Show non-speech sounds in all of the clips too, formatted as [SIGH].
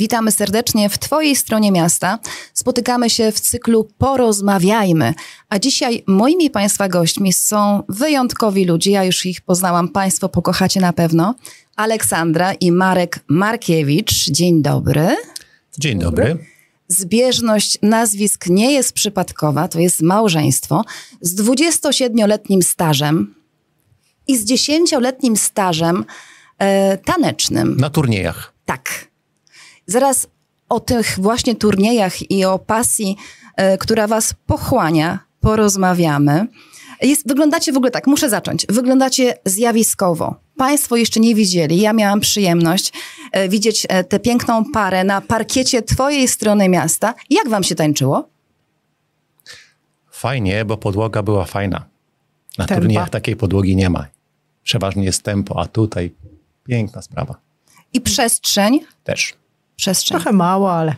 Witamy serdecznie w Twojej stronie miasta. Spotykamy się w cyklu Porozmawiajmy. A dzisiaj moimi Państwa gośćmi są wyjątkowi ludzie. Ja już ich poznałam, Państwo pokochacie na pewno. Aleksandra i Marek Markiewicz. Dzień dobry. Dzień dobry. Zbieżność nazwisk nie jest przypadkowa, to jest małżeństwo z 27-letnim stażem i z 10-letnim stażem e, tanecznym. Na turniejach. Tak. Zaraz o tych właśnie turniejach i o pasji, e, która was pochłania, porozmawiamy. Jest, wyglądacie w ogóle tak, muszę zacząć. Wyglądacie zjawiskowo. Państwo jeszcze nie widzieli. Ja miałam przyjemność e, widzieć e, tę piękną parę na parkiecie Twojej strony miasta. Jak Wam się tańczyło? Fajnie, bo podłoga była fajna. Na Tempa. turniejach takiej podłogi nie ma. Przeważnie jest tempo, a tutaj piękna sprawa. I przestrzeń? Też. Przestrzeń. Trochę mało, ale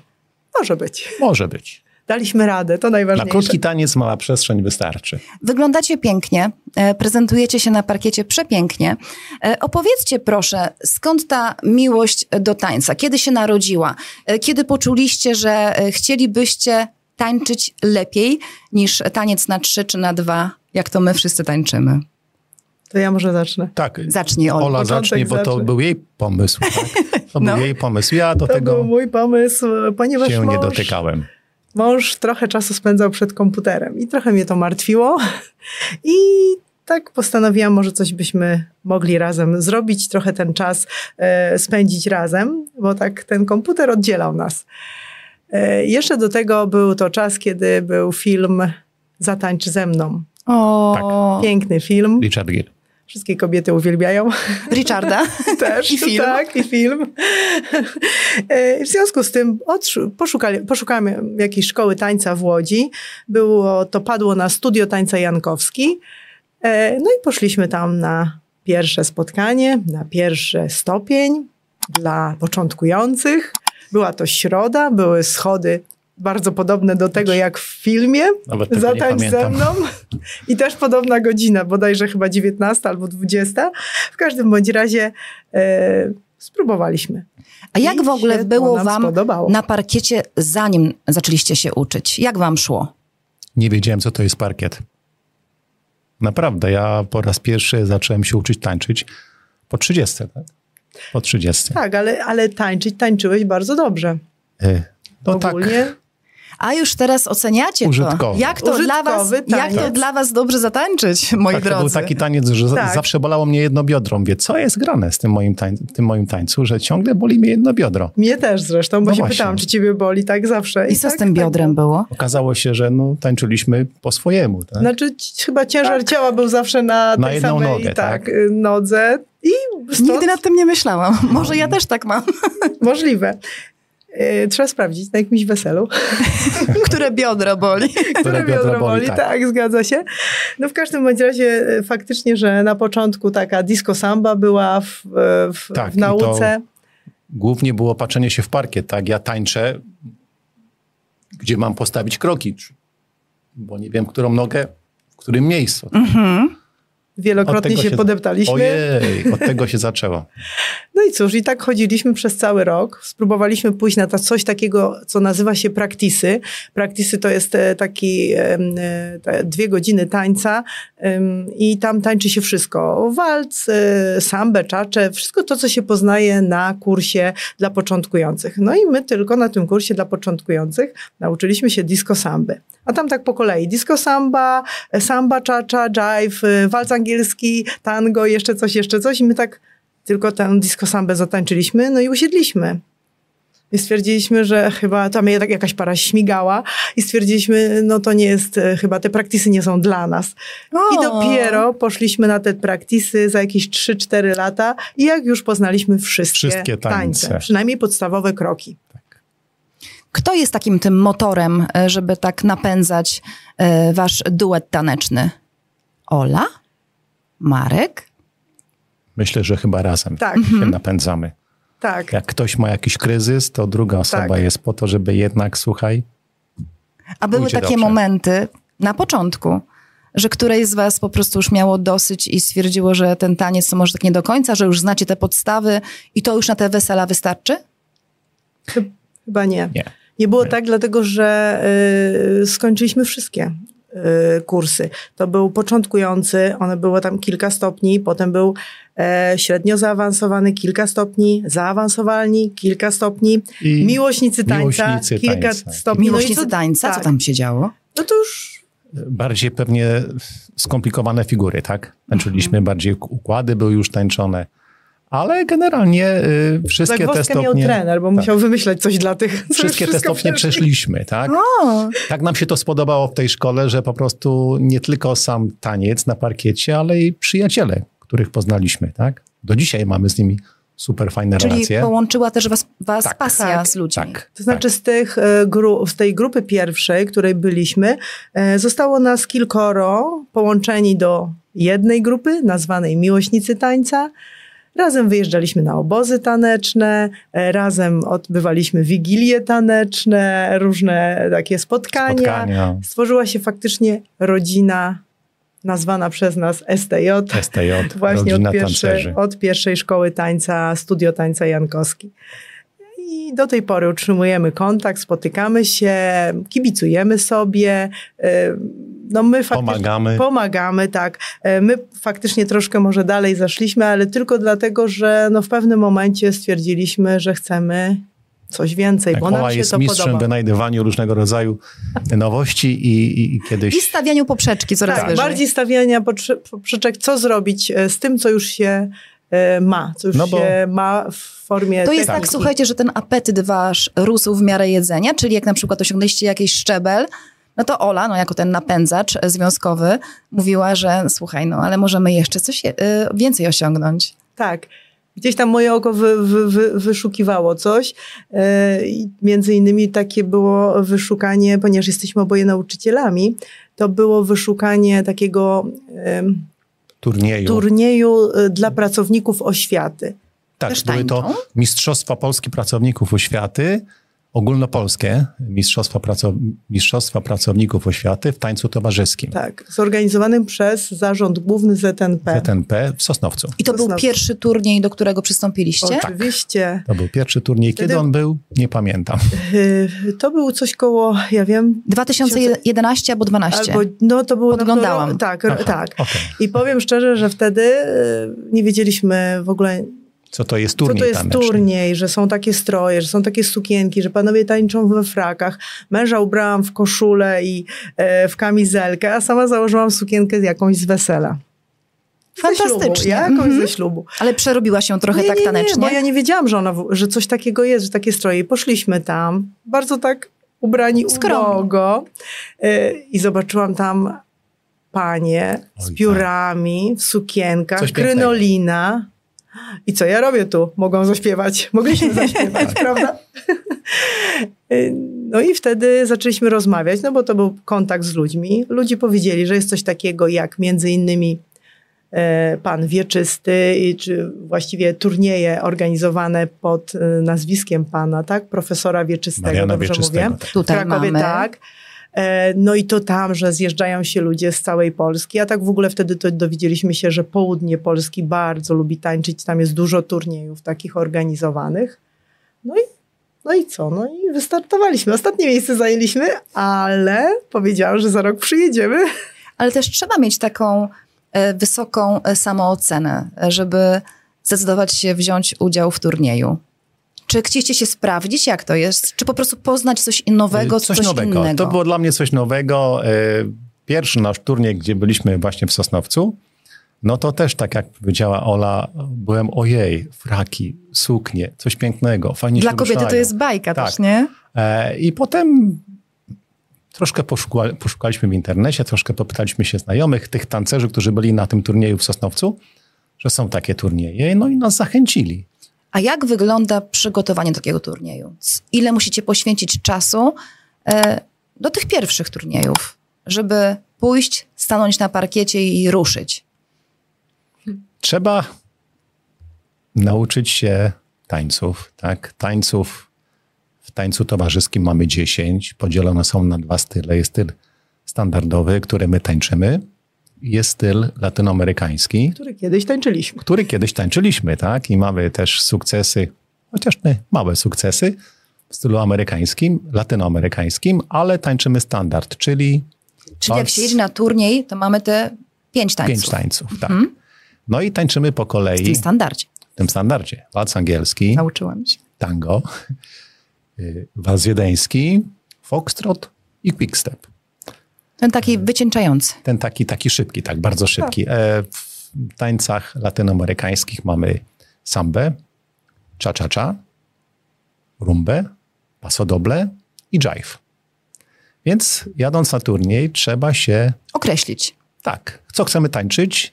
może być. Może być. Daliśmy radę, to Na najważniejsze. krótki taniec mała przestrzeń wystarczy. Wyglądacie pięknie, e, prezentujecie się na parkiecie przepięknie. E, Opowiedzcie proszę, skąd ta miłość do tańca? Kiedy się narodziła? E, Kiedy poczuliście, że chcielibyście tańczyć lepiej niż taniec na trzy czy na dwa, jak to my wszyscy tańczymy? To ja może zacznę. Tak. Zacznij, Ola. Ola zacznie, bo to zacznę. był jej pomysł. Tak? To No. był jej pomysł. Ja do To tego był mój pomysł, ponieważ się mąż, nie dotykałem. mąż trochę czasu spędzał przed komputerem i trochę mnie to martwiło. [LAUGHS] I tak postanowiłam, może coś byśmy mogli razem zrobić, trochę ten czas e, spędzić razem, bo tak ten komputer oddzielał nas. E, jeszcze do tego był to czas, kiedy był film Zatańcz ze mną. O, Piękny film. Richard Gere. Wszystkie kobiety uwielbiają. Richarda. [LAUGHS] Też, I film. Tak, i film. E, W związku z tym poszukali, jakiejś szkoły tańca w Łodzi. Było, to padło na studio tańca Jankowski. E, No i poszliśmy tam na pierwsze spotkanie, na pierwszy stopień dla początkujących. Była to środa, były schody bardzo podobne do tego jak w filmie. Nawet Zatańcz ze mną. [LAUGHS] I też podobna godzina, bodajże chyba 19 albo 20. W każdym bądź razie e, spróbowaliśmy. A jak I w ogóle było wam spodobało. na parkiecie, zanim zaczęliście się uczyć? Jak wam szło? Nie wiedziałem, co to jest parkiet. Naprawdę, ja po raz pierwszy zacząłem się uczyć tańczyć po 30, tak? Po 30. Tak, ale, ale tańczyć tańczyłeś bardzo dobrze. E, No tak, Ogólnie A już teraz oceniacie to. Użytkowy. Jak to, dla was, Użytkowy jak to taniec. dla was dobrze zatańczyć, moi tak, to drodzy? był taki taniec, że Tak. zawsze bolało mnie jedno biodro. Mówię, co jest grane z tym moim, tań, tym moim tańcu, że ciągle boli mnie jedno biodro. mnie też zresztą, bo No się właśnie. pytałam, czy ciebie boli tak zawsze. I co tak, z tym biodrem było? Okazało się, że no, tańczyliśmy po swojemu. Tak? Znaczy chyba ciężar ciała był zawsze na, Na tej jedną samej nogę, tak, tak? y, nodze. I stąd Nigdy nad tym nie myślałam. [LAUGHS] Może ja też tak mam. możliwe. Y, Trzeba sprawdzić na jakimś weselu. [LAUGHS] Które biodro boli. [LAUGHS] Które biodro boli, tak. zgadza się. No w każdym bądź razie e, faktycznie, że na początku taka disco samba była w, e, w, Tak, w i nauce. Głównie było patrzenie się w parkiet, tak? Ja tańczę, gdzie mam postawić kroki, bo nie wiem, którą nogę, w którym miejscu. Wielokrotnie się, tego podeptaliśmy. Ojej, od tego się zaczęło. [LAUGHS] No i cóż, i tak chodziliśmy przez cały rok. Spróbowaliśmy pójść na ta, coś takiego, co nazywa się praktisy. Praktisy to jest e, taki e, te dwie godziny tańca i tam tańczy się wszystko. Walc, e, sambę, czacze, wszystko to, co się poznaje na kursie dla początkujących. No i my tylko na tym kursie dla początkujących nauczyliśmy się disco samby. A tam tak po kolei. Disco samba, samba, czacza, jive, walc angielski, tango, jeszcze coś, jeszcze coś. I my tak tylko tę disco sambę zatańczyliśmy, no i usiedliśmy. I stwierdziliśmy, że chyba tam jakaś para śmigała i stwierdziliśmy, no to nie jest, e, chyba te praktisy nie są dla nas. I O. dopiero poszliśmy na te praktisy za jakieś 3-4 lata i jak już poznaliśmy wszystkie, Wszystkie tańce. przynajmniej podstawowe kroki. Kto jest takim tym motorem, e, żeby tak napędzać e, wasz duet taneczny? Ola? Marek? Myślę, że chyba razem Tak. się napędzamy. Tak. Jak ktoś ma jakiś kryzys, to druga osoba Tak. jest po to, żeby jednak, słuchaj, A były takie dobrze. momenty na początku, że któreś z was po prostu już miało dosyć i stwierdziło, że ten taniec to może tak nie do końca, że już znacie te podstawy i to już na te wesela wystarczy? Chyba nie. Nie. Nie było Nie. tak, dlatego że y, skończyliśmy wszystkie kursy. To był początkujący, one było tam kilka stopni, potem był e, średnio zaawansowany, kilka stopni, zaawansowani, kilka stopni, I miłośnicy tańca, miłośnicy kilka tańca. stopni. Miłośnicy no co- tańca, co tak. tam się działo? No to już bardziej pewnie skomplikowane figury, tak? Tańczyliśmy bardziej, układy były już tańczone. Ale generalnie y, wszystkie te zagwozdkę miał stopnie... trener, bo tak. musiał wymyśleć coś dla tych, co Wszystkie już te stopnie przeszli. przeszliśmy, tak? O, Tak nam się to spodobało w tej szkole, że po prostu nie tylko sam taniec na parkiecie, ale i przyjaciele, których poznaliśmy, tak? Do dzisiaj mamy z nimi super fajne czyli relacje. połączyła też was, was Tak. pasja Tak. z ludźmi. Tak, To znaczy z, tych, e, gru, z tej grupy pierwszej, której byliśmy, e, zostało nas kilkoro połączeni do jednej grupy, nazwanej Miłośnicy Tańca. Razem wyjeżdżaliśmy na obozy taneczne, e, razem odbywaliśmy wigilie taneczne, różne takie spotkania. spotkania, Stworzyła się faktycznie rodzina nazwana przez nas STJ. STJ, Właśnie od pierwszej, od pierwszej szkoły tańca, studio tańca Jankowski. I do tej pory utrzymujemy kontakt, spotykamy się, kibicujemy sobie. y, No my faktycznie Pomagamy. pomagamy, tak. Y, My faktycznie troszkę może dalej zaszliśmy, ale tylko dlatego, że no w pewnym momencie stwierdziliśmy, że chcemy coś więcej, Tak, bo nam się jest to mistrzem w podoba. wynajdywaniu różnego rodzaju nowości i, i, i kiedyś... I stawianiu poprzeczki coraz Tak, wyżej. bardziej stawiania poprzeczek, co zrobić e, z tym, co już się e, ma, co już No bo- się ma w formie To jest tak, słuchajcie, że ten apetyt wasz rósł w miarę jedzenia, czyli jak na przykład osiągnęliście jakiś szczebel, no to Ola, no jako ten napędzacz związkowy, mówiła, że słuchaj, no ale możemy jeszcze coś y, więcej osiągnąć. Tak. Gdzieś tam moje oko wy, wy, wy, wyszukiwało coś. I między innymi takie było wyszukanie, ponieważ jesteśmy oboje nauczycielami, to było wyszukanie takiego em, turnieju. turnieju e, dla pracowników oświaty. tak, też były to? Mistrzostwa Polski Pracowników Oświaty, ogólnopolskie Mistrzostwa, Praco- Mistrzostwa Pracowników Oświaty w tańcu towarzyskim. Tak, zorganizowanym przez Zarząd Główny ZNP. ZNP w Sosnowcu. I to był Sosnowcu. pierwszy turniej, do którego przystąpiliście? Oczywiście. To był pierwszy turniej. Kiedy Wtedy- on był? Nie pamiętam. [LAUGHS] Y, To był coś koło, ja wiem, 2011 albo 12. albo no to było Podglądałam. pewno- Tak, Aha, tak. okej. I powiem szczerze, że wtedy y, nie wiedzieliśmy w ogóle, Co to jest co turniej to jest taneczny? turniej, że są takie stroje, że są takie sukienki, że panowie tańczą we frakach. Męża ubrałam w koszulę i e, w kamizelkę, a sama założyłam sukienkę jakąś z wesela. Ze Fantastycznie. ślubu, ja jakąś Mhm. ze ślubu. Ale przerobiła się trochę nie, tak nie, tanecznie? Nie, bo ja nie wiedziałam, że, ona, że coś takiego jest, że takie stroje. I poszliśmy tam, bardzo tak ubrani Skromnie. ubogo. Y, I zobaczyłam tam panie z Oj, piórami, w sukienkach, Coś pięknego. krynolina. [GASPS] I co ja robię tu? Mogą zaśpiewać. [LAUGHS] Mogliśmy zaśpiewać, prawda? [LAUGHS] Y, No i wtedy zaczęliśmy rozmawiać, no bo to był kontakt z ludźmi. Ludzie powiedzieli, że jest coś takiego jak między innymi e, pan Wieczysty, i czy właściwie turnieje organizowane pod e, nazwiskiem pana, tak? Profesora Wieczystego, Mariana dobrze Wieczystego. mówię? tak. W Tutaj Krakowie mamy. tak. E, No i to tam, że zjeżdżają się ludzie z całej Polski, a tak w ogóle wtedy to dowiedzieliśmy się, że południe Polski bardzo lubi tańczyć, tam jest dużo turniejów takich organizowanych. No i, no i co? No i wystartowaliśmy. Ostatnie miejsce zajęliśmy, ale powiedziałam, że za rok przyjedziemy. Ale też trzeba mieć taką e, wysoką e, samoocenę, żeby zdecydować się wziąć udział w turnieju. Czy chcieliście się sprawdzić, jak to jest? Czy po prostu poznać coś nowego, coś, coś nowego. innego? To było dla mnie coś nowego. E, Pierwszy nasz turniej, gdzie byliśmy właśnie w Sosnowcu, no to też tak jak powiedziała Ola, byłem ojej, fraki, suknie, coś pięknego, fajnie Dla się kobiety to ruszają. jest bajka Tak. też, nie? E, I potem troszkę poszuka, poszukaliśmy w internecie, troszkę popytaliśmy się znajomych, tych tancerzy, którzy byli na tym turnieju w Sosnowcu, że są takie turnieje, no i nas zachęcili. A jak wygląda przygotowanie takiego turnieju? Ile musicie poświęcić czasu e, do tych pierwszych turniejów, żeby pójść, stanąć na parkiecie i ruszyć? Trzeba nauczyć się tańców, tak? Tańców w tańcu towarzyskim mamy 10, podzielone są na dwa style. Jest styl standardowy, który my tańczymy, jest styl latynoamerykański, Który kiedyś tańczyliśmy. który kiedyś tańczyliśmy, tak? I mamy też sukcesy, chociaż nie małe sukcesy w stylu amerykańskim, latynoamerykańskim, ale tańczymy standard, czyli Czyli jak się jedzie na turniej, to mamy te pięć tańców. pięć tańców. Tak. No i tańczymy po W kolei tym standardzie. w tym standardzie. Walc angielski, Nauczyłam się. tango, y, walc wiedeński, foxtrot i quickstep. Ten taki wycieńczający. Ten taki, taki szybki, tak, bardzo szybki. E, w tańcach latynoamerykańskich mamy sambę, cha-cha-cha, rumbę, pasodoble i jive. Więc jadąc na turniej trzeba się, Określić. tak, co chcemy tańczyć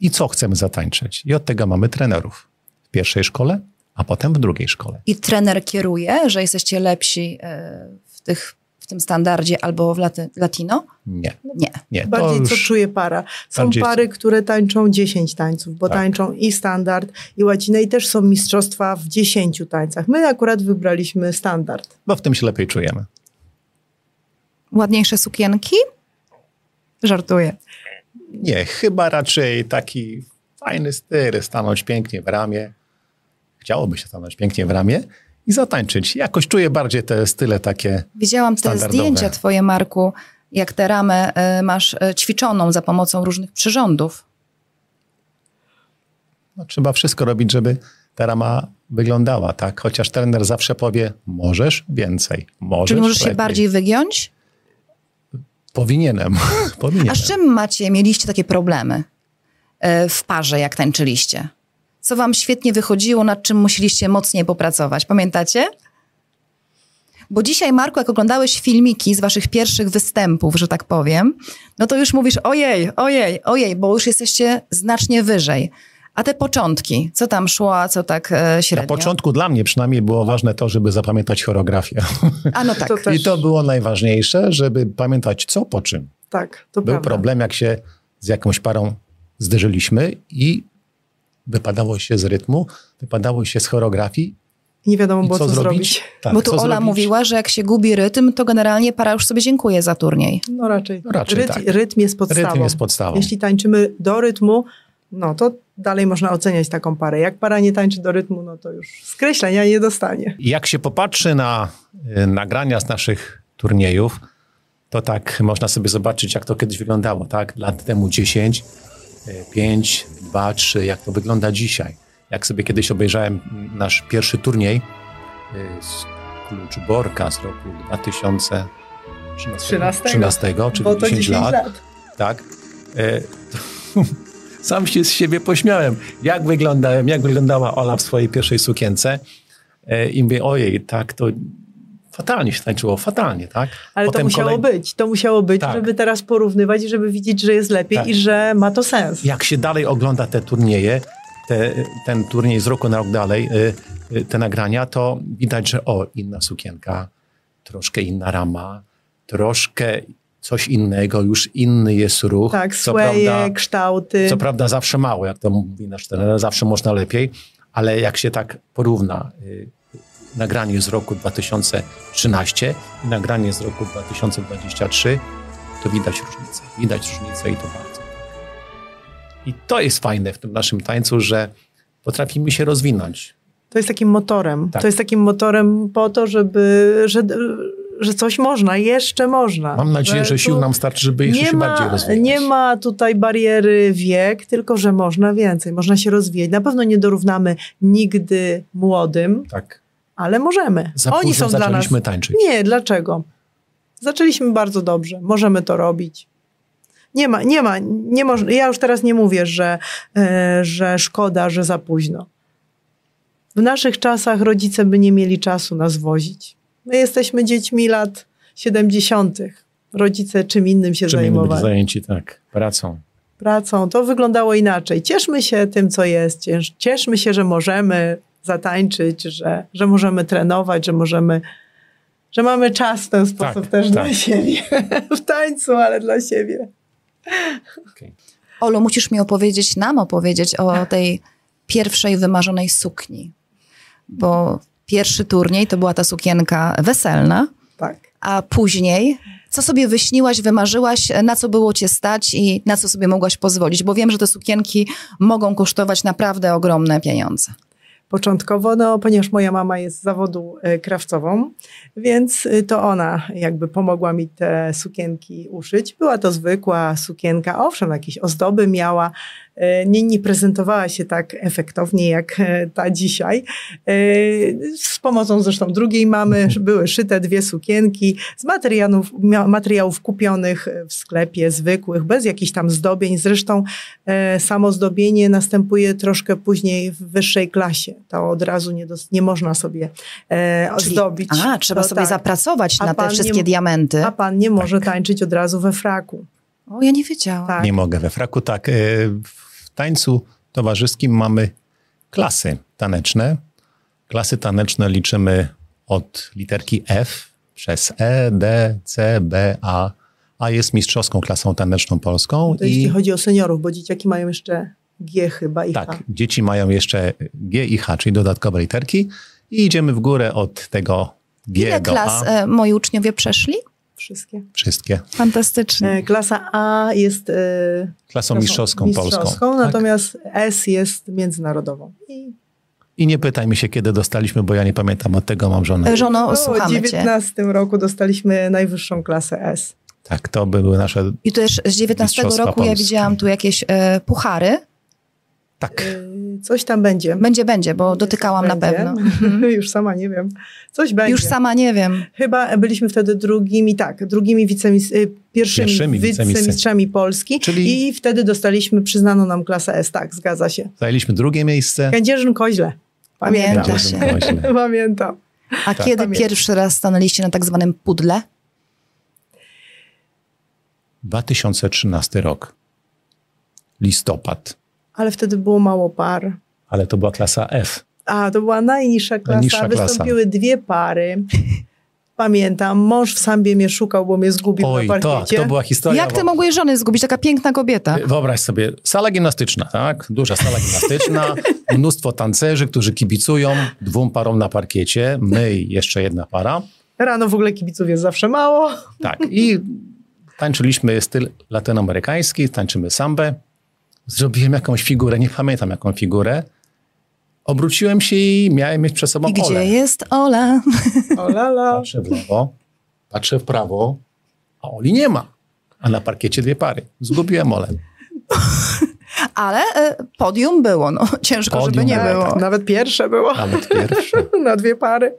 i co chcemy zatańczyć. I od tego mamy trenerów w pierwszej szkole, a potem w drugiej szkole. I trener kieruje, że jesteście lepsi e, w, tych, w tym standardzie albo w laty, latino? Nie, Nie. nie. to Bardziej co czuje para. Są bardziej- pary, które tańczą 10 tańców, bo Tak. tańczą i standard, i łacinę, i też są mistrzostwa w 10 tańcach. My akurat wybraliśmy standard. Bo w tym się lepiej czujemy. Ładniejsze sukienki? Żartuję. Nie, chyba raczej taki fajny styl, stanąć pięknie w ramię. Chciałoby się stanąć pięknie w ramię i zatańczyć. Jakoś czuję bardziej te style takie. Widziałam te zdjęcia twoje, Marku, jak tę ramę e, masz e, ćwiczoną za pomocą różnych przyrządów. No, trzeba wszystko robić, żeby ta rama wyglądała, tak? Chociaż trener zawsze powie, możesz więcej, możesz Czyli możesz się lepiej. bardziej wygiąć? Powinienem. [LAUGHS] Powinienem. A z czym macie, mieliście takie problemy e, w parze, jak tańczyliście? Co wam świetnie wychodziło, nad czym musieliście mocniej popracować? Pamiętacie? Bo dzisiaj, Marku, jak oglądałeś filmiki z waszych pierwszych występów, że tak powiem, no to już mówisz ojej, ojej, ojej, bo już jesteście znacznie wyżej. A te początki, co tam szło, a co tak e, Na średnio? początku dla mnie przynajmniej było ważne to, żeby zapamiętać choreografię. A no tak. To też, I to było najważniejsze, żeby pamiętać co po czym. tak, to Był prawda. problem, jak się z jakąś parą zderzyliśmy i wypadało się z rytmu, wypadało się z choreografii. Nie wiadomo I było, co, co, zrobić? zrobić. Tak, Bo tu Ola zrobić? mówiła, że jak się gubi rytm, to generalnie para już sobie dziękuję za turniej. No raczej. No raczej rytm, tak. rytm jest podstawą. Rytm jest podstawą. Jeśli tańczymy do rytmu, no to dalej można oceniać taką parę. Jak para nie tańczy do rytmu, no to już skreślenia nie dostanie. Jak się popatrzy na y, nagrania z naszych turniejów, to tak można sobie zobaczyć, jak to kiedyś wyglądało, tak? Lat temu 10, y, 5, 2, 3, jak to wygląda dzisiaj. Jak sobie kiedyś obejrzałem nasz pierwszy turniej y, z Klucz Borka z roku 2013, 13, czyli Bo to 10, 10 lat. lat. tak? E, to, [LAUGHS] sam się z siebie pośmiałem. Jak wyglądałem, jak wyglądała Ola w swojej pierwszej sukience. E, I mówię, ojej, tak, to fatalnie się tańczyło, fatalnie, tak? Ale to Potem musiało kolej- być. To musiało być, Tak. żeby teraz porównywać i żeby widzieć, że jest lepiej Tak. i że ma to sens. Jak się dalej ogląda te turnieje, te, ten turniej z roku na rok dalej, y, y, te nagrania, to widać, że o, inna sukienka, troszkę inna rama, troszkę coś innego, już inny jest ruch. Tak, sweje, prawda- kształty. Co prawda zawsze mało, jak to mówi nasz trener, zawsze można lepiej, ale jak się tak porówna y, nagranie z roku 2013 i nagranie z roku 2023, to widać różnicę. Widać różnicę i to bardzo. I to jest fajne w tym naszym tańcu, że potrafimy się rozwinąć. To jest takim motorem. Tak. To jest takim motorem po to, żeby, że, że coś można, jeszcze można. Mam nadzieję, że sił nam starczy, żeby jeszcze się ma, bardziej rozwijać. Nie ma tutaj bariery wiek, tylko że można więcej, można się rozwijać. Na pewno nie dorównamy nigdy młodym, Tak. Ale możemy. Za Oni są dla nas. tańczyć. Nie, dlaczego? Zaczęliśmy bardzo dobrze, możemy to robić. Nie ma, nie ma, nie można. Ja już teraz nie mówię, że, e, że szkoda, że za późno. W naszych czasach rodzice by nie mieli czasu nas wozić. My jesteśmy dziećmi lat 70. Rodzice czym innym się Czym zajmowali. zajęci, tak, pracą. Pracą. To wyglądało inaczej. Cieszmy się tym, co jest. Ciesz, cieszmy się, że możemy zatańczyć, że, że możemy trenować, że możemy, że mamy czas w ten sposób Tak, też tak. dla siebie. [LAUGHS] w tańcu, ale dla siebie. Okay. Olu, musisz mi opowiedzieć, nam opowiedzieć o tej pierwszej wymarzonej sukni. Bo pierwszy turniej to była ta sukienka weselna, Tak. a później co sobie wyśniłaś, wymarzyłaś, na co było cię stać i na co sobie mogłaś pozwolić? Bo wiem, że te sukienki mogą kosztować naprawdę ogromne pieniądze. Początkowo, no ponieważ moja mama jest z zawodu e, krawcową, więc e, to ona jakby pomogła mi te sukienki uszyć. Była to zwykła sukienka, owszem, jakieś ozdoby miała, nie, nie prezentowała się tak efektownie jak ta dzisiaj. Z pomocą zresztą drugiej mamy [LAUGHS] były szyte dwie sukienki z materiałów, materiałów kupionych w sklepie, zwykłych, bez jakichś tam zdobień. Zresztą samo zdobienie następuje troszkę później w wyższej klasie to od razu nie, dos- nie można sobie e, ozdobić. Czyli, a, trzeba to sobie tak. zapracować A na te wszystkie nie- diamenty. A pan nie może tańczyć od razu we fraku. O, ja nie wiedziałam. Tak. Nie mogę we fraku. Tak, e, w tańcu towarzyskim mamy klasy taneczne. Klasy taneczne liczymy od literki F przez E, D, C, B, A. A jest mistrzowską klasą taneczną polską. To jeśli chodzi o seniorów, bo dzieciaki mają jeszcze G chyba i Tak, H. dzieci mają jeszcze G i H, czyli dodatkowe literki i idziemy w górę od tego G Ile do klas A. e, moi uczniowie przeszli? Wszystkie. Wszystkie. Fantastycznie. E, klasa A jest e, Klasą klasą mistrzowską, polską. mistrzowską, Tak? natomiast S jest międzynarodową. I I nie pytaj mi się, kiedy dostaliśmy, bo ja nie pamiętam, od tego mam żonę. E, Żono, w słuchamy cię. 19 roku dostaliśmy najwyższą klasę S. Tak, to były nasze... I też z 19 Mistrzostwa roku ja Polski. widziałam tu jakieś e, puchary. Tak. E, coś tam będzie. Będzie, będzie, bo dotykałam na Będzie. pewno. [LAUGHS] Już sama nie wiem. Coś będzie. Już sama nie wiem. Chyba byliśmy wtedy drugimi, tak, drugimi wicemis, y, pierwszymi, Pierwszymi wicemistrzami Polski Czyli- i wtedy dostaliśmy przyznaną nam klasę S, tak, zgadza się. Zajęliśmy drugie miejsce. Kędzierzyn-Koźle. Pamiętam. Pamięta się. Koźle. [LAUGHS] Pamiętam. A Tak. kiedy Pamiętam. pierwszy raz stanęliście na tak zwanym pudle? 2013 rok. Listopad. Ale wtedy było mało par. Ale to była klasa F. A, to była najniższa klasa. Najniższa klasa. Wystąpiły dwie pary. Pamiętam, mąż w Sambie mnie szukał, bo mnie zgubił Oj, na tak, parkiecie. to była historia. Jak ty bo- mogłeś żony zgubić? Taka piękna kobieta. Wyobraź sobie, sala gimnastyczna, tak? Duża sala gimnastyczna, [LAUGHS] mnóstwo tancerzy, którzy kibicują dwóm parom na parkiecie, my i jeszcze jedna para. Rano w ogóle kibiców jest zawsze mało. Tak, i tańczyliśmy styl latynoamerykański, tańczymy sambę. Zrobiłem jakąś figurę, nie pamiętam jaką figurę. Obróciłem się i miałem mieć przed sobą I gdzie Olę. jest Ola? O lala. Patrzę w lewo, patrzę w prawo, a Oli nie ma. A na parkiecie dwie pary. Zgubiłem Olę. Ale e, podium było, no. [LAUGHS] Ciężko, żeby Podium nie było, było. Tak, nawet pierwsze było Nawet pierwsze. [LAUGHS] na dwie pary.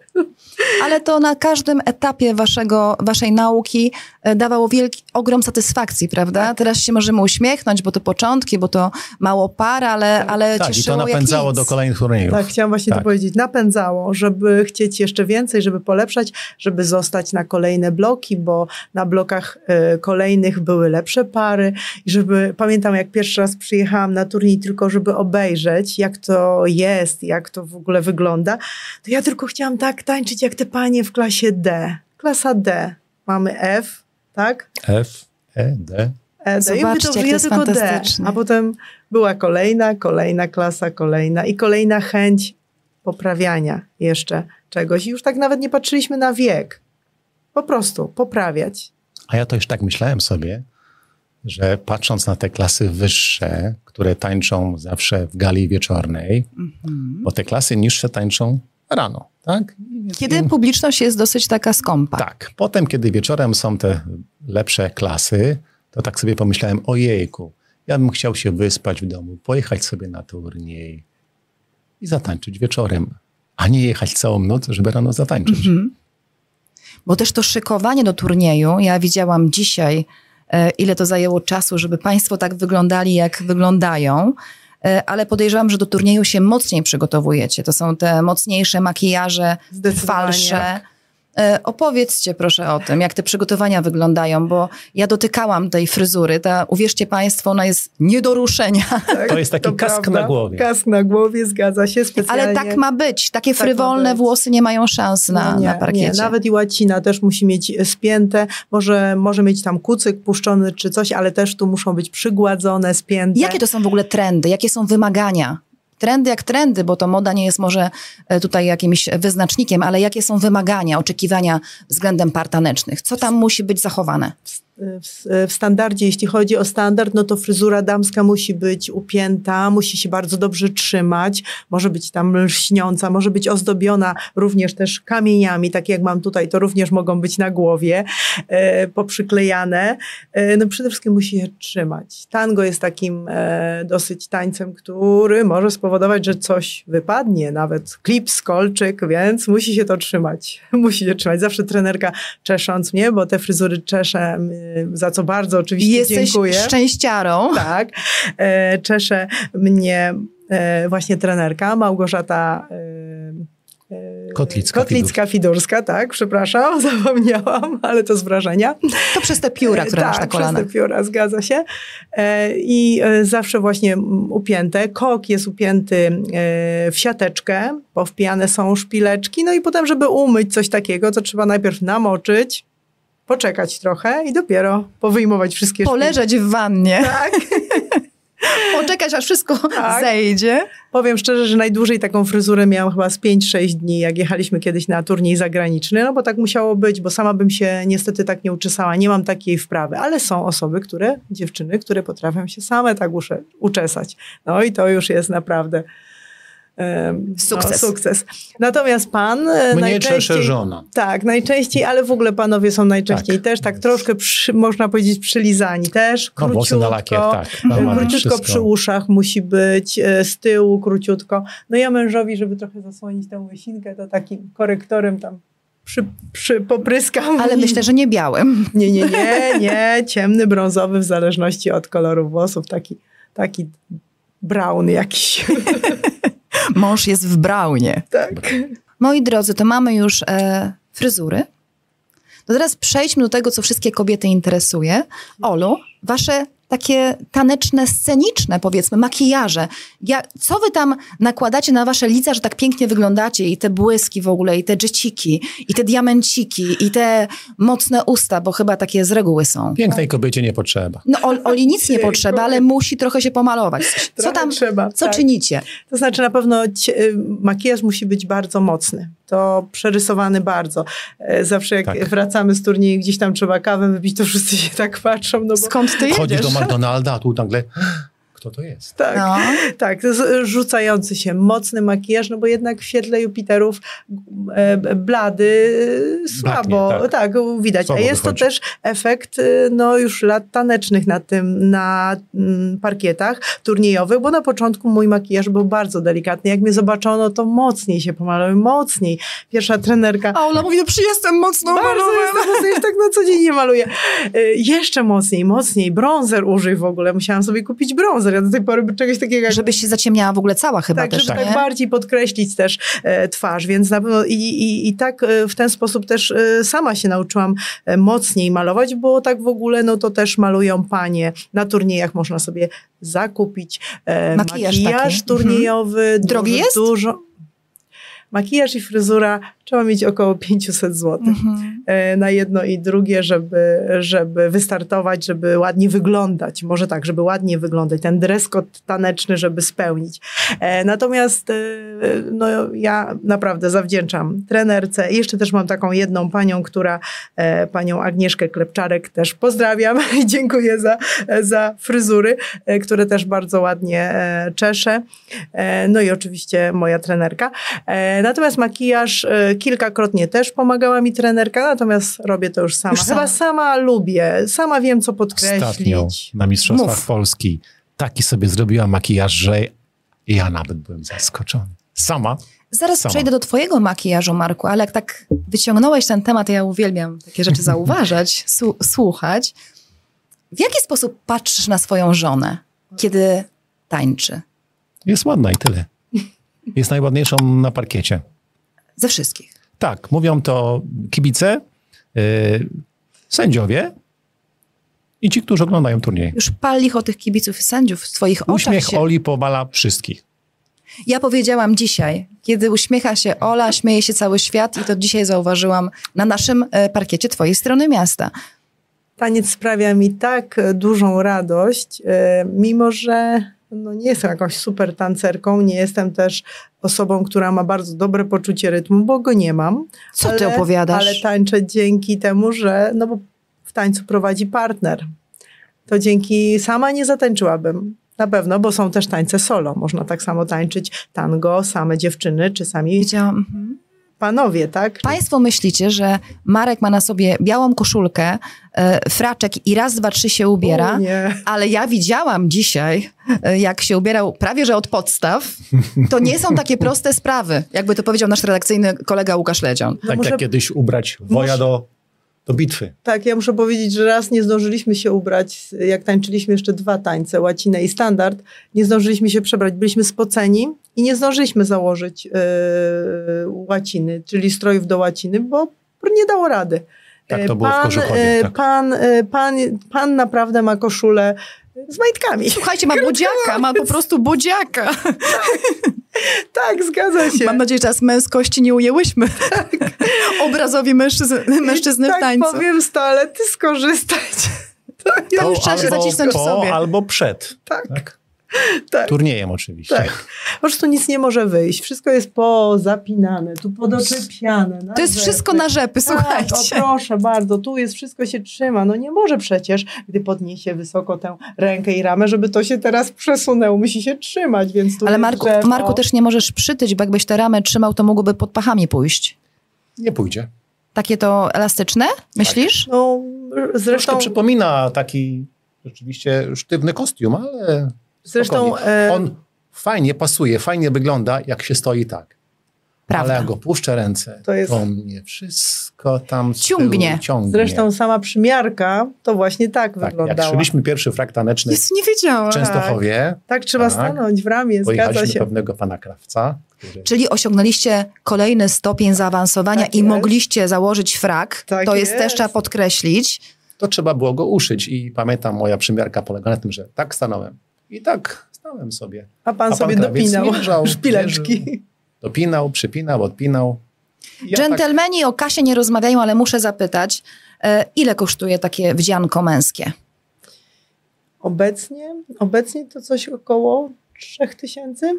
Ale to na każdym etapie waszego, waszej nauki e, dawało wielki, ogrom satysfakcji, prawda? Tak. Teraz się możemy uśmiechnąć, bo to początki, bo to mało par, ale, ale Tak, i cieszyło to napędzało do kolejnych turniejów. Tak, chciałam właśnie Tak. to powiedzieć. Napędzało, żeby chcieć jeszcze więcej, żeby polepszać, żeby zostać na kolejne bloki, bo na blokach e, kolejnych były lepsze pary i żeby, pamiętam jak pierwszy raz przyjechałam na turniej tylko, żeby obejrzeć, jak to jest, jak to w ogóle wygląda, to ja tylko chciałam tak tańczyć, jak te panie w klasie D. Klasa D. Mamy F, tak? F, E, D. E, D. Zobaczcie, dobrze, jak to ja jest tylko D. fantastyczne. A potem była kolejna, kolejna klasa, kolejna i kolejna chęć poprawiania jeszcze czegoś. I już tak nawet nie patrzyliśmy na wiek. Po prostu poprawiać. A ja to już tak myślałem sobie, że patrząc na te klasy wyższe, które tańczą zawsze w gali wieczornej, Mhm. bo te klasy niższe tańczą rano, tak? Kiedy publiczność jest dosyć taka skąpa. Tak. Potem, kiedy wieczorem są te lepsze klasy, to tak sobie pomyślałem, ojejku, ja bym chciał się wyspać w domu, pojechać sobie na turniej i zatańczyć wieczorem, a nie jechać całą noc, żeby rano zatańczyć. Mhm. Bo też to szykowanie do turnieju, ja widziałam dzisiaj, ile to zajęło czasu, żeby Państwo tak wyglądali, jak wyglądają. E, Ale podejrzewam, że do turnieju się mocniej przygotowujecie. To są te mocniejsze makijaże, falsze. E, Opowiedzcie proszę o tym, jak te przygotowania wyglądają, bo ja dotykałam tej fryzury. Ta, uwierzcie Państwo, ona jest nie do ruszenia. Tak, To jest taki kask na głowie. Kask na głowie, zgadza się specjalnie. Ale tak ma być. Takie Tak frywolne być. włosy nie mają szans na, No nie, na parkiecie. Nie, nawet i łacina też musi mieć spięte. Może, może mieć tam kucyk puszczony czy coś, ale też tu muszą być przygładzone, spięte. Jakie to są w ogóle trendy? Jakie są wymagania? Trendy jak trendy, bo to moda nie jest może e, tutaj jakimś wyznacznikiem, ale jakie są wymagania, oczekiwania względem par tanecznych? Co tam musi być zachowane? W, standardzie, jeśli chodzi o standard, no to fryzura damska musi być upięta, musi się bardzo dobrze trzymać, może być tam lśniąca, może być ozdobiona również też kamieniami, tak jak mam tutaj, to również mogą być na głowie e, poprzyklejane. E, no przede wszystkim musi się trzymać. Tango jest takim e, dosyć tańcem, który może spowodować, że coś wypadnie, nawet klips, kolczyk, więc musi się to trzymać. [LAUGHS] musi się trzymać. Zawsze trenerka czesząc mnie, bo te fryzury czeszę za co bardzo oczywiście Jesteś dziękuję. szczęściarą. [LAUGHS] Tak. E, czesze mnie e, właśnie trenerka Małgorzata e, e, Kotlicka, Kotlicka Fidurska, tak, przepraszam, [LAUGHS] zapomniałam, ale to z wrażenia. To przez te pióra, które tak, masz na kolanach. przez te pióra, zgadza się. I zawsze właśnie upięte. Kok jest upięty w siateczkę, powpijane są szpileczki, no i potem, żeby umyć coś takiego, to trzeba najpierw namoczyć, poczekać trochę i dopiero powyjmować wszystkie Poleżeć w wannie, Tak. [LAUGHS] poczekać aż wszystko Tak. zejdzie. Powiem szczerze, że najdłużej taką fryzurę miałam chyba z 5-6 dni, jak jechaliśmy kiedyś na turniej zagraniczny, no bo tak musiało być, bo sama bym się niestety tak nie uczesała, nie mam takiej wprawy, ale są osoby, które, dziewczyny, które potrafią się same tak uczesać. No i to już jest naprawdę Sukces. No, sukces. Natomiast pan e, Mnie najczęściej... czesze żona. Tak, najczęściej, ale w ogóle panowie są najczęściej Tak. też tak troszkę, przy, można powiedzieć, przylizani też, No, włosy na króciutko. lakier, tak. E, Normalnie Króciutko wszystko. przy uszach musi być, e, z tyłu króciutko. No ja mężowi, żeby trochę zasłonić tę łysinkę, to takim korektorem tam przy, przy popryskam. Ale myślę, że nie białym. [LAUGHS] Nie, nie, nie, nie. Ciemny, brązowy w zależności od koloru włosów. Taki, taki brown jakiś. [LAUGHS] Mąż jest w braunie. tak. Moi drodzy, to mamy już e, fryzury. To teraz przejdźmy do tego, co wszystkie kobiety interesuje. Olu, wasze takie taneczne, sceniczne, powiedzmy, makijaże. Ja, co wy tam nakładacie na wasze lica, że tak pięknie wyglądacie? I te błyski w ogóle, i te dżeciki, i te diamenciki, i te mocne usta, bo chyba takie z reguły są. Pięknej kobiecie nie potrzeba. No, Ol, Oli nic nie potrzeba, ale musi trochę się pomalować. Co tam, trzeba, co tak. czynicie? To znaczy na pewno y, makijaż musi być bardzo mocny. To przerysowany bardzo. E, Zawsze jak Tak. wracamy z turnieju, gdzieś tam trzeba kawę wypić, to wszyscy się tak patrzą. No bo, Skąd ty Chodzisz jedziesz? do McDonalda, a tu nagle kto to jest? tak, No. [LAUGHS] tak, to jest rzucający się mocny makijaż, no bo jednak w świetle Jupiterów e, blady e, słabo, tak. tak. widać. Słabo A jest wychodzi. to też efekt e, no już lat tanecznych na tym, na mm, parkietach turniejowych, bo na początku mój makijaż był bardzo delikatny. Jak mnie zobaczono, to mocniej się pomalowałem, mocniej. Pierwsza trenerka A Ola mówi, no jestem mocno bardzo malowana. jestem tak na co dzień nie maluję. Y, Jeszcze mocniej, mocniej. Bronzer użyj w ogóle. Musiałam sobie kupić bronzer. Ja do tej pory czegoś takiego jak Żebyś się zaciemniała w ogóle cała chyba tak, też, żeby nie? tak bardziej podkreślić też e, twarz, więc na pewno i, i, i tak e, w ten sposób też e, sama się nauczyłam e, mocniej malować, bo tak w ogóle no to też malują panie. Na turniejach można sobie zakupić e, Makijaż makijaż. Mhm. turniejowy. Drogi dużo, jest? Dużo. Makijaż i fryzura trzeba mieć około 500 zł Mhm. e, na jedno i drugie, żeby, żeby wystartować, żeby ładnie wyglądać. Może tak, żeby ładnie wyglądać, ten dress code taneczny, żeby spełnić. E, Natomiast e, no, ja naprawdę zawdzięczam trenerce. Jeszcze też mam taką jedną panią, która, panią Agnieszkę Klepczarek też pozdrawiam i [LAUGHS] dziękuję za, za fryzury, które też bardzo ładnie czesze. E, No i oczywiście moja trenerka. Natomiast makijaż e, kilkakrotnie też pomagała mi trenerka, natomiast robię to już sama. Już sama. Chyba sama lubię, sama wiem co podkreślić. Ostatnio na Mistrzostwach Mów. Polski taki sobie zrobiła makijaż, że ja nawet byłem zaskoczony. Sama. Zaraz Sama. przejdę do twojego makijażu, Marku, ale jak tak wyciągnąłeś ten temat, ja uwielbiam takie rzeczy [LAUGHS] zauważać, su- słuchać. W jaki sposób patrzysz na swoją żonę, kiedy tańczy? Jest ładna i tyle. Jest najładniejszą na parkiecie. Ze wszystkich. Tak, mówią to kibice, yy, sędziowie i ci, którzy oglądają turniej. Już pal licho tych kibiców i sędziów w twoich oczach Uśmiech się... Oli powala wszystkich. Ja powiedziałam dzisiaj, kiedy uśmiecha się Ola, śmieje się cały świat i to dzisiaj zauważyłam na naszym e, parkiecie twojej strony miasta. Taniec sprawia mi tak e, dużą radość, e, mimo że no nie jestem jakąś super tancerką, nie jestem też osobą, która ma bardzo dobre poczucie rytmu, bo go nie mam. Co ty opowiadasz? Ale tańczę dzięki temu, że no bo w tańcu prowadzi partner. To dzięki sama nie zatańczyłabym. Na pewno, bo są też tańce solo. Można tak samo tańczyć tango, same dziewczyny, czy sami Widziałam. Mhm. Panowie, tak? Państwo myślicie, że Marek ma na sobie białą koszulkę, e, fraczek i raz, dwa, trzy się ubiera, nie. ale ja widziałam dzisiaj, e, jak się ubierał prawie że od podstaw. To nie są takie proste sprawy, jakby to powiedział nasz redakcyjny kolega Łukasz Ledzion. tak muszę- jak kiedyś ubrać woja do, do bitwy. Tak, ja muszę powiedzieć, że raz nie zdążyliśmy się ubrać, jak tańczyliśmy jeszcze dwa tańce, łacinę i standard, nie zdążyliśmy się przebrać, byliśmy spoceni i nie zdążyliśmy założyć yy, łaciny, czyli strojów do łaciny, bo nie dało rady. Tak E, to było w pan, e, tak. pan, e, pan, pan naprawdę ma koszulę z majtkami. Słuchajcie, ma bodziaka, ma po prostu bodziaka. Tak, zgadza się. Mam nadzieję, że teraz męskości nie ujęłyśmy obrazowi mężczyzny, mężczyzny I w tak tańcu. powiem z toalety skorzystać. To To już trzeba się albo zacisnąć w po, sobie. albo przed. Tak. tak? [LAUGHS] tak. Turniejem oczywiście. Tak. Po prostu nic nie może wyjść. Wszystko jest pozapinane, tu podoczepiane. To jest rzepy. wszystko na rzepy, Tak, o słuchajcie. proszę bardzo, tu jest wszystko się trzyma. No nie może przecież, gdy podniesie wysoko tę rękę i ramę, żeby to się teraz przesunęło. Musi się trzymać, więc tu Ale Marku, drzewo. Marku też nie możesz przytyć, bo jakbyś tę ramę trzymał, to mógłby pod pachami pójść. Nie pójdzie. Takie to elastyczne, myślisz? No, Zresztą zresztą, przypomina taki rzeczywiście sztywny kostium, ale zresztą e, on fajnie pasuje, fajnie wygląda, jak się stoi tak. Prawda. Ale jak go puszczę ręce, To to, jest- mnie wszystko tam Ciągnie. Ciągnie. zresztą sama przymiarka to właśnie tak, tak, jak wyglądała. szliśmy pierwszy frak taneczny Jest, nie wiedziałam. w Częstochowie, Tak trzeba Tak. stanąć w ramię, zgadza się. pewnego pana krawca, który Czyli osiągnęliście kolejny stopień zaawansowania Tak i jest. mogliście założyć frak. Tak to jest, jest. też trzeba podkreślić. to trzeba było go uszyć i pamiętam, moja przymiarka polega na tym, że tak stanąłem i tak stałem sobie. A pan A pan sobie dopinał mierzał, [LAUGHS] szpileczki. Dopinał, przypinał, odpinał. Ja tak, Dżentelmeni o kasie nie rozmawiają, ale muszę zapytać, e, ile kosztuje takie wdzianko męskie? Obecnie, obecnie to coś około 3000?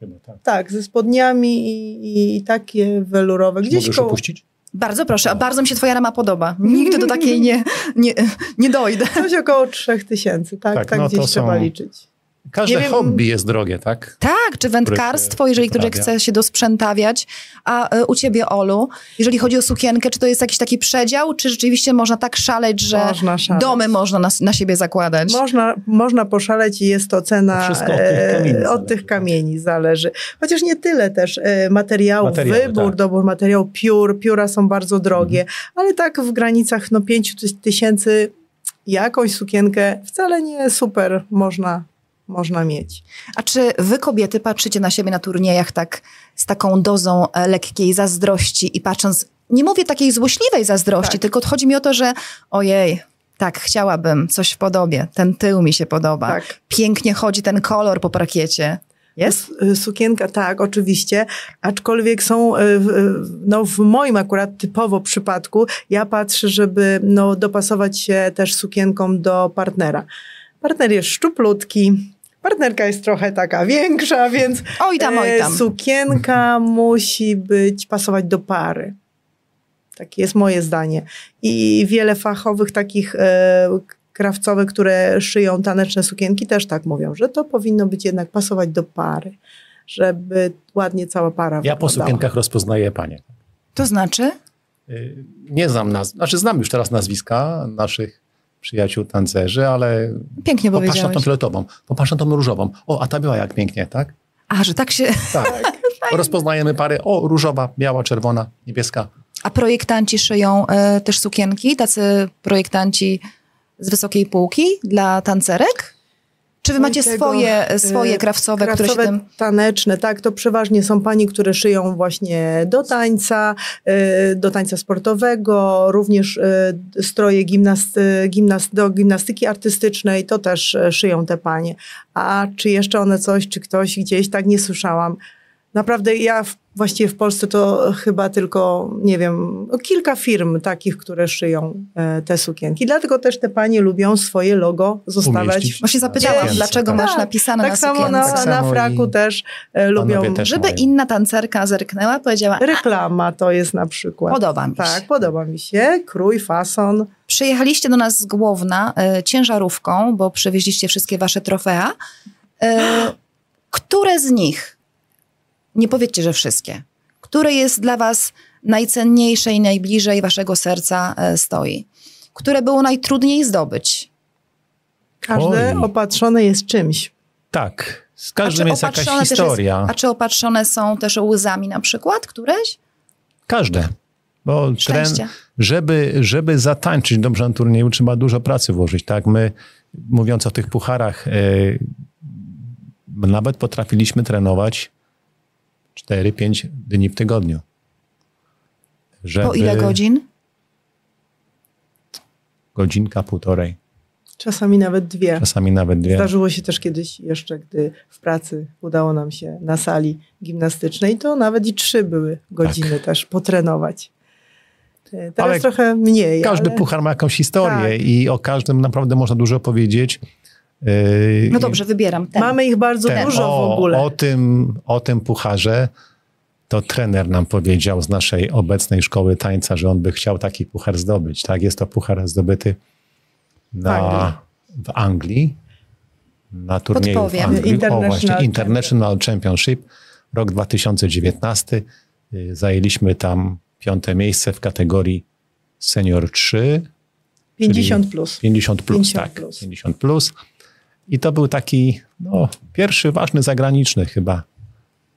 chyba tak. Tak, ze spodniami i, i, takie welurowe. Czy Gdzieś mogę już koło, opuścić? Bardzo proszę, a bardzo mi się twoja rama podoba. Nigdy do takiej nie, nie, nie dojdę. coś około 3000, tak, tak, Tak, no gdzieś to trzeba są- liczyć. Każde Nie wiem- hobby jest drogie, tak? Tak, czy wędkarstwo, jeżeli ktoś chce się dosprzętawiać. A e, u ciebie, Olu, jeżeli chodzi o sukienkę, czy to jest jakiś taki przedział, czy rzeczywiście można tak szaleć, że Można szaleć. domy można na, na siebie zakładać? Można, można poszaleć i jest to cena To wszystko od tych e, kamieni od zależy, tych tak. kamieni zależy. Chociaż nie tyle też e, materiałów, Materiały, wybór, tak. dobór materiału, piór, pióra są bardzo drogie, Mhm. ale tak w granicach no, 5 tysięcy jakąś sukienkę wcale nie super można, można mieć. A czy wy, kobiety, patrzycie na siebie na turniejach tak z taką dozą e, lekkiej zazdrości i patrząc, nie mówię takiej złośliwej zazdrości, Tak. tylko chodzi mi o to, że ojej, tak, chciałabym coś w podobie, ten tył mi się podoba, Tak. pięknie chodzi ten kolor po parkiecie. Jest? S- Sukienka, tak, oczywiście, aczkolwiek są, e, w- no w moim akurat typowo przypadku, ja patrzę, żeby no, dopasować się też sukienką do partnera. Partner jest szczuplutki, partnerka jest trochę taka większa, więc Oj tam, oj e, tam. sukienka musi być, pasować do pary. Takie jest moje zdanie. I wiele fachowych takich e, krawcowych, które szyją taneczne sukienki, też tak mówią, że to powinno być jednak pasować do pary, żeby ładnie cała para Ja po wyglądała. sukienkach rozpoznaję panie. To znaczy? Y, Nie znam nazw, znaczy znam już teraz nazwiska naszych przyjaciół tancerzy, ale Pięknie popatrz na tą fioletową, popatrz na tą różową. O, a ta biała jak pięknie, tak? A, że tak się... [LAUGHS] Tak. Rozpoznajemy pary, o, różowa, biała, czerwona, niebieska. A projektanci szyją e, też sukienki, tacy projektanci z wysokiej półki dla tancerek? Czy wy macie tego, swoje, swoje krawcowe, które się Krawcowe tym... taneczne, tak, to przeważnie są pani, które szyją właśnie do tańca, e, do tańca sportowego, również e, stroje gimnast, gimnast, do gimnastyki artystycznej, to też e, szyją te panie. A czy jeszcze one coś, czy ktoś gdzieś, tak nie słyszałam. Naprawdę ja w, właściwie w Polsce to chyba tylko, nie wiem, kilka firm takich, które szyją e, te sukienki. Dlatego też te panie lubią swoje logo zostawiać Umieścić. Właśnie zapytałam, Sukience, dlaczego tak. masz Tak, napisane tak na samo sukience. na, Tak na fraku i też e, lubią. też. Żeby mają. inna tancerka zerknęła, powiedziała, Reklama to jest na przykład. podoba mi się. Tak, podoba mi się. Krój, fason. Przyjechaliście do nas z Głowna e, ciężarówką, bo przywieźliście wszystkie wasze trofea. E, które z nich, nie powiedzcie, że wszystkie, które jest dla was najcenniejsze i najbliżej waszego serca e, stoi? Które było najtrudniej zdobyć? Każde Oj. opatrzone jest czymś. Tak, z każdym jest jakaś historia. Jest, a czy opatrzone są też łzami na przykład, któreś? Każde. Bo tren, żeby, żeby zatańczyć dobrze na turnieju, trzeba dużo pracy włożyć. Tak, my, mówiąc o tych pucharach, e, nawet potrafiliśmy trenować 4-5 dni w tygodniu. Żeby Po ile godzin? Godzinka, półtorej, Czasami nawet dwie. czasami nawet dwie. Zdarzyło się też kiedyś jeszcze, gdy w pracy udało nam się na sali gimnastycznej, to nawet i trzy były godziny też potrenować. E, Teraz Ale trochę mniej. Każdy ale... puchar ma jakąś historię Tak. i o każdym naprawdę można dużo powiedzieć. Yy, No dobrze, wybieram ten. Mamy ich bardzo ten, dużo o, w ogóle. O tym, o tym pucharze to trener nam powiedział z naszej obecnej szkoły tańca, że on by chciał taki puchar zdobyć. Tak, jest to puchar zdobyty na, Anglii. w Anglii, na turnieju w Podpowiem. Anglii. O, International właśnie, International Championship, rok 2019. Y, Zajęliśmy tam piąte miejsce w kategorii senior 3, 50 plus. 50 plus, 50 tak. plus. 50 plus. I to był taki no, pierwszy ważny zagraniczny chyba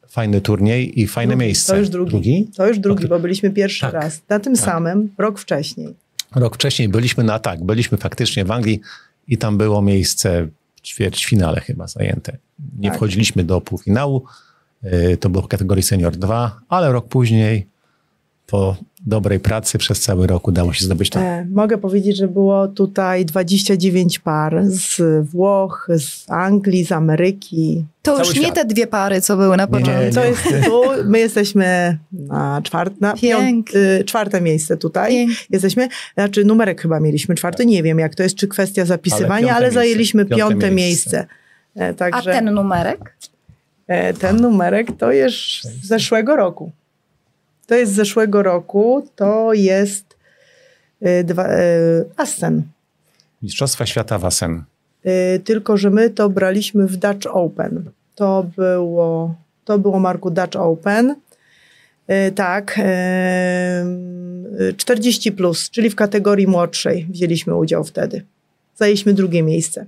fajny turniej i fajne Drugi, miejsce. To już drugi. To już drugi, bo byliśmy pierwszy Tak. raz. Na tym Tak. samym, rok wcześniej. Rok wcześniej byliśmy na tak, byliśmy faktycznie w Anglii i tam było miejsce w ćwierćfinale chyba zajęte. Nie Tak. wchodziliśmy do półfinału, y, to było w kategorii senior 2, ale rok później po dobrej pracy przez cały rok udało się zdobyć to. E, mogę powiedzieć, że było tutaj 29 par z Włoch, z Anglii, z Ameryki. To Cały już nie świat. te dwie pary, co były na Nie, nie, początku. To jest tu, my jesteśmy na, czwart, na piąt, y, czwarte miejsce tutaj. Pięknie. Jesteśmy, znaczy numerek chyba mieliśmy czwarty, nie wiem jak to jest, czy kwestia zapisywania, Ale ale, zajęliśmy miejsce. Piąte piąte miejsce. miejsce. E, A Także ten numerek? e, ten numerek to jest z zeszłego roku. To jest z zeszłego roku, to jest e, dwa, e, Assen. Mistrzostwa świata w Assen. Y, tylko że my to braliśmy w Dutch Open. To było, to było Marku Dutch Open. Y, Tak, y, 40 plus, czyli w kategorii młodszej wzięliśmy udział wtedy. Zajęliśmy drugie miejsce.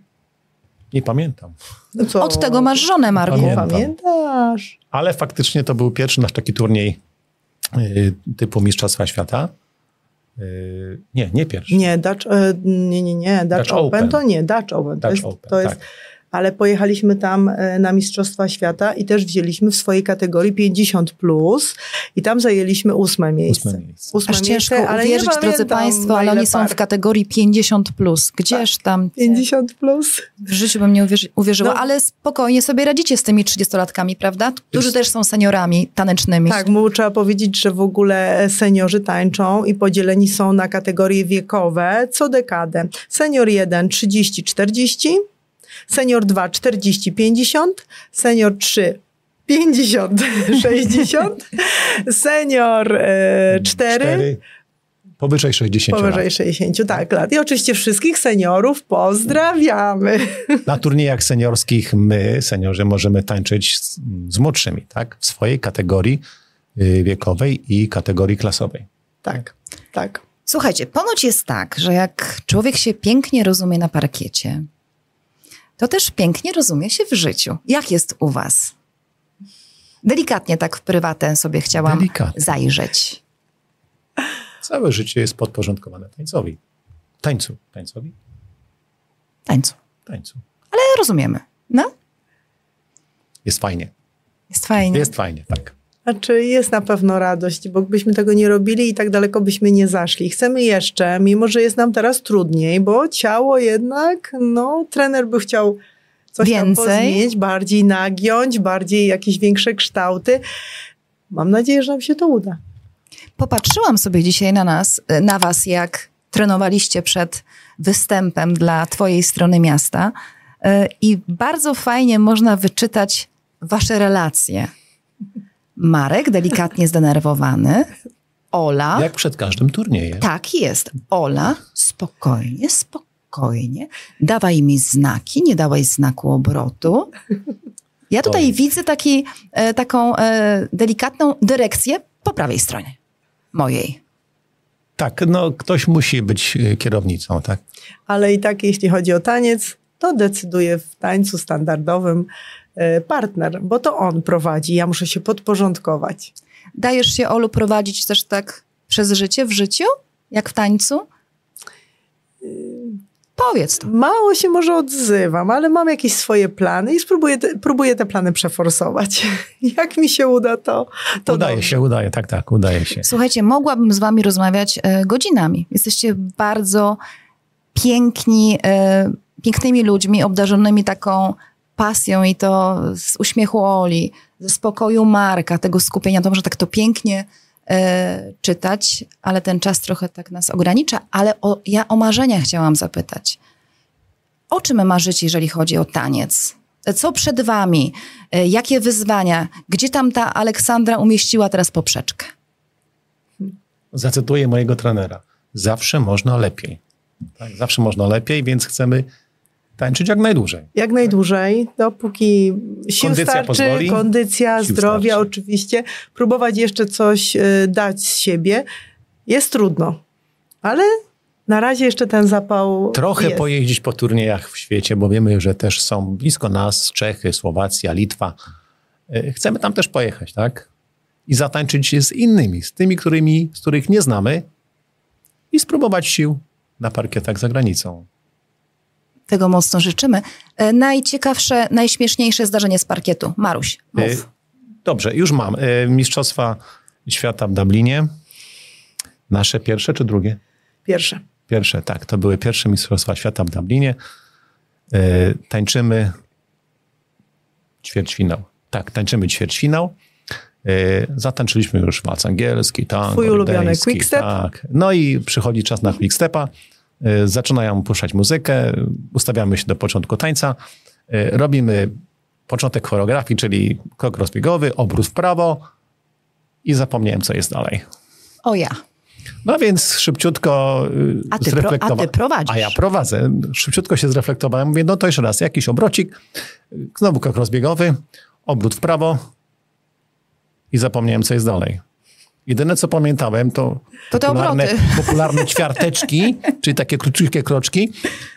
Nie pamiętam. No co? Od tego masz żonę, Marku. Pamiętam. Pamiętasz? Ale faktycznie to był pierwszy nasz taki turniej y, typu Mistrzostwa Świata. Y, nie, nie pierwszy. Nie, Dutch, e, nie, nie, nie. Dutch, Dutch Open, Open. to nie, Dutch Open. to Dutch jest, Open, to jest, tak. Ale pojechaliśmy tam e, na Mistrzostwa Świata i też wzięliśmy w swojej kategorii 50 plus i tam zajęliśmy ósme miejsce. Ósme miejsce. Ósme Aż ciężko miejsce, ale nie uwierzyć, drodzy Państwo, ale oni są par. w kategorii 50+. Plus. Gdzież tam? 50 plus. W życiu bym nie uwierzy, uwierzyła, No. ale spokojnie sobie radzicie z tymi 30-latkami, prawda? Którzy też są seniorami tanecznymi. Tak, mu trzeba powiedzieć, że w ogóle seniorzy tańczą i podzieleni są na kategorie wiekowe co dekadę. Senior 1 30-40, senior 2 40-50, senior 3 50-60, [LAUGHS] senior e, 4 Powyżej 60 powyżej lat. 60 tak, lat. I oczywiście wszystkich seniorów pozdrawiamy. [LAUGHS] Na turniejach seniorskich my, seniorzy, możemy tańczyć z, z młodszymi, tak? W swojej kategorii y, wiekowej i kategorii klasowej. Tak, tak. Słuchajcie, ponoć jest tak, że jak człowiek się pięknie rozumie na parkiecie, to też pięknie rozumie się w życiu. Jak jest u was? Delikatnie tak w prywatę sobie chciałam Delikatnie. zajrzeć. Całe życie jest podporządkowane tańcowi. Tańcu. Tańcowi? Tańcu. Tańcu. Ale rozumiemy. No, Jest fajnie. jest fajnie. Jest fajnie, tak. Znaczy jest na pewno radość, bo gdybyśmy tego nie robili i tak daleko byśmy nie zaszli. Chcemy jeszcze, mimo że jest nam teraz trudniej, bo ciało jednak, no trener by chciał coś Więcej. tam pozmienić, bardziej nagiąć, bardziej jakieś większe kształty. Mam nadzieję, że nam się to uda. Popatrzyłam sobie dzisiaj na nas, na was, jak trenowaliście przed występem dla twojej strony miasta y, i bardzo fajnie można wyczytać wasze relacje. Marek delikatnie zdenerwowany, Ola, Jak przed każdym turniejem. tak jest, Ola spokojnie, spokojnie. Dawaj mi znaki, nie dawaj znaku obrotu. Ja tutaj Oj. widzę taki, e, taką e, delikatną dyrekcję po prawej stronie mojej. Tak, no ktoś musi być y, kierownicą, tak? Ale i tak, jeśli chodzi o taniec, to decyduje w tańcu standardowym e, partner, bo to on prowadzi. Ja muszę się podporządkować. Dajesz się, Olu, prowadzić też tak przez życie, w życiu, jak w tańcu? Powiedz to. Mało się może odzywam, ale mam jakieś swoje plany i spróbuję te, próbuję te plany przeforsować. [LAUGHS] Jak mi się uda, to, to udaje dobrze. się, udaje, tak, tak, udaje się. Słuchajcie, mogłabym z wami rozmawiać e, godzinami. Jesteście bardzo piękni, e, pięknymi ludźmi, obdarzonymi taką pasją i to z uśmiechu Oli, ze spokoju Marka, tego skupienia, to może tak to pięknie e, czytać, ale ten czas trochę tak nas ogranicza. Ale o, ja o marzenia chciałam zapytać. O czym marzycie, jeżeli chodzi o taniec? Co przed wami? E, Jakie wyzwania? Gdzie tam ta Aleksandra umieściła teraz poprzeczkę? Zacytuję mojego trenera. Zawsze można lepiej. Tak, zawsze można lepiej, więc chcemy tańczyć jak najdłużej. Jak najdłużej, dopóki sił Kondycja starczy, pozwoli. kondycja, zdrowia starczy. oczywiście. Próbować jeszcze coś y, dać z siebie jest trudno, ale na razie jeszcze ten zapał Trochę jest. pojeździć po turniejach w świecie, bo wiemy, że też są blisko nas Czechy, Słowacja, Litwa. E, Chcemy tam też pojechać, tak? I zatańczyć z innymi, z tymi, którymi, z których nie znamy i spróbować sił na parkietach za granicą. Tego mocno życzymy. E, najciekawsze, najśmieszniejsze zdarzenie z parkietu. Maruś, E, mów. Dobrze, już mam. E, Mistrzostwa Świata w Dublinie. Nasze pierwsze czy drugie? Pierwsze. Pierwsze, tak. To były pierwsze Mistrzostwa Świata w Dublinie. E, tańczymy ćwierćfinał. Tak, tańczymy ćwierćfinał. E, zatańczyliśmy już walc angielski, tango, Twój ulubiony quickstep? Tak. No i przychodzi czas na quickstepa. E, zaczynają puszczać muzykę, ustawiamy się do początku tańca, e, robimy początek choreografii, czyli krok rozbiegowy, obrót w prawo i zapomniałem, co jest dalej. O ja. No więc szybciutko y, A ty pro- zreflektowa- a ty prowadzisz. A ja prowadzę. Szybciutko się zreflektowałem. Mówię, no to jeszcze raz, jakiś obrocik, y, znowu krok rozbiegowy, obrót w prawo i zapomniałem, co jest dalej. Jedyne, co pamiętałem, to, To popularne, [LAUGHS] popularne ćwiarteczki, czyli takie króciutkie kroczki.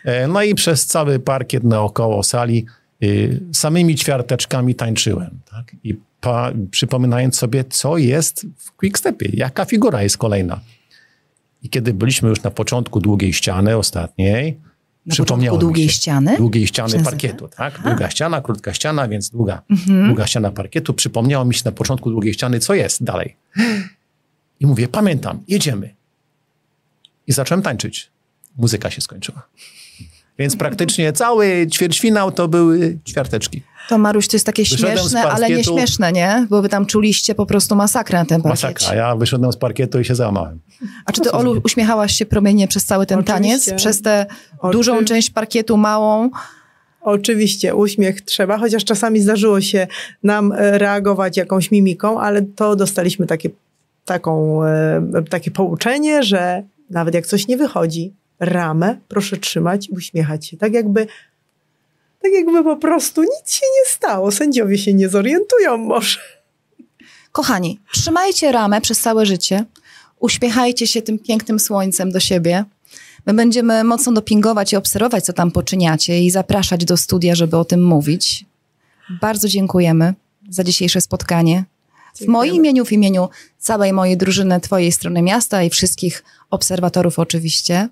E, No i przez cały parkiet naokoło sali y, samymi ćwiarteczkami tańczyłem. Tak? I pa, przypominając sobie, co jest w quickstepie, jaka figura jest kolejna. I kiedy byliśmy już na początku długiej ściany, ostatniej, Na przypomniało długiej się, ściany? Długiej ściany parkietu, tak? Aha. Długa ściana, krótka ściana, więc długa, Mhm. długa ściana parkietu. Przypomniało mi się na początku długiej ściany, co jest dalej. I mówię, pamiętam, jedziemy. I zacząłem tańczyć. Muzyka się skończyła. Więc praktycznie cały ćwierćfinał to były ćwiarteczki. To Maruś, to jest takie Wyszedłem śmieszne, ale parkietu. nieśmieszne, nie? Bo wy tam czuliście po prostu masakrę na tym parkiecie. Masakra. Ja wyszedłem z parkietu i się załamałem. A czy ty, Olu, uśmiechałaś się promiennie przez cały ten Oczywiście. taniec? Przez tę Oczy- dużą część parkietu, małą? Oczywiście, uśmiech trzeba, chociaż czasami zdarzyło się nam e, reagować jakąś mimiką, ale to dostaliśmy takie, taką, e, takie pouczenie, że nawet jak coś nie wychodzi, ramę proszę trzymać i uśmiechać się. Tak jakby, tak jakby po prostu nic się nie stało. Sędziowie się nie zorientują może. Kochani, trzymajcie ramę przez całe życie. Uśmiechajcie się tym pięknym słońcem do siebie. My będziemy mocno dopingować i obserwować, co tam poczyniacie i zapraszać do studia, żeby o tym mówić. Bardzo dziękujemy za dzisiejsze spotkanie. W moim imieniu, w imieniu całej mojej drużyny, Twojej strony miasta i wszystkich obserwatorów oczywiście.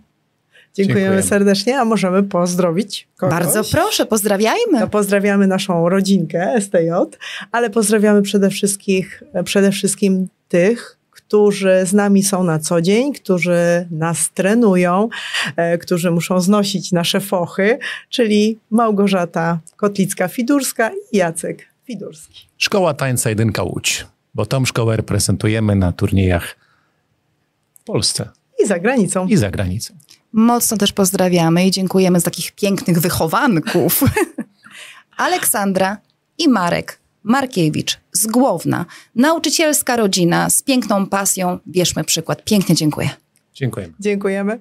Dziękujemy, Dziękujemy. serdecznie, a możemy pozdrowić kogoś. Bardzo proszę, pozdrawiajmy. To pozdrawiamy naszą rodzinkę STJ, ale pozdrawiamy przede wszystkim, przede wszystkim tych, którzy z nami są na co dzień, którzy nas trenują, e, którzy muszą znosić nasze fochy, czyli Małgorzata Kotlicka-Fidurska i Jacek Fidurski. Szkoła Tańca Jedynka Łódź, bo tą szkołę reprezentujemy na turniejach w Polsce I za granicą. i za granicą. Mocno też pozdrawiamy i dziękujemy za takich pięknych wychowanków. [LAUGHS] Aleksandra i Marek Markiewicz z Głowna. Nauczycielska rodzina z piękną pasją. Bierzmy przykład. Pięknie dziękuję. Dziękujemy. Dziękujemy.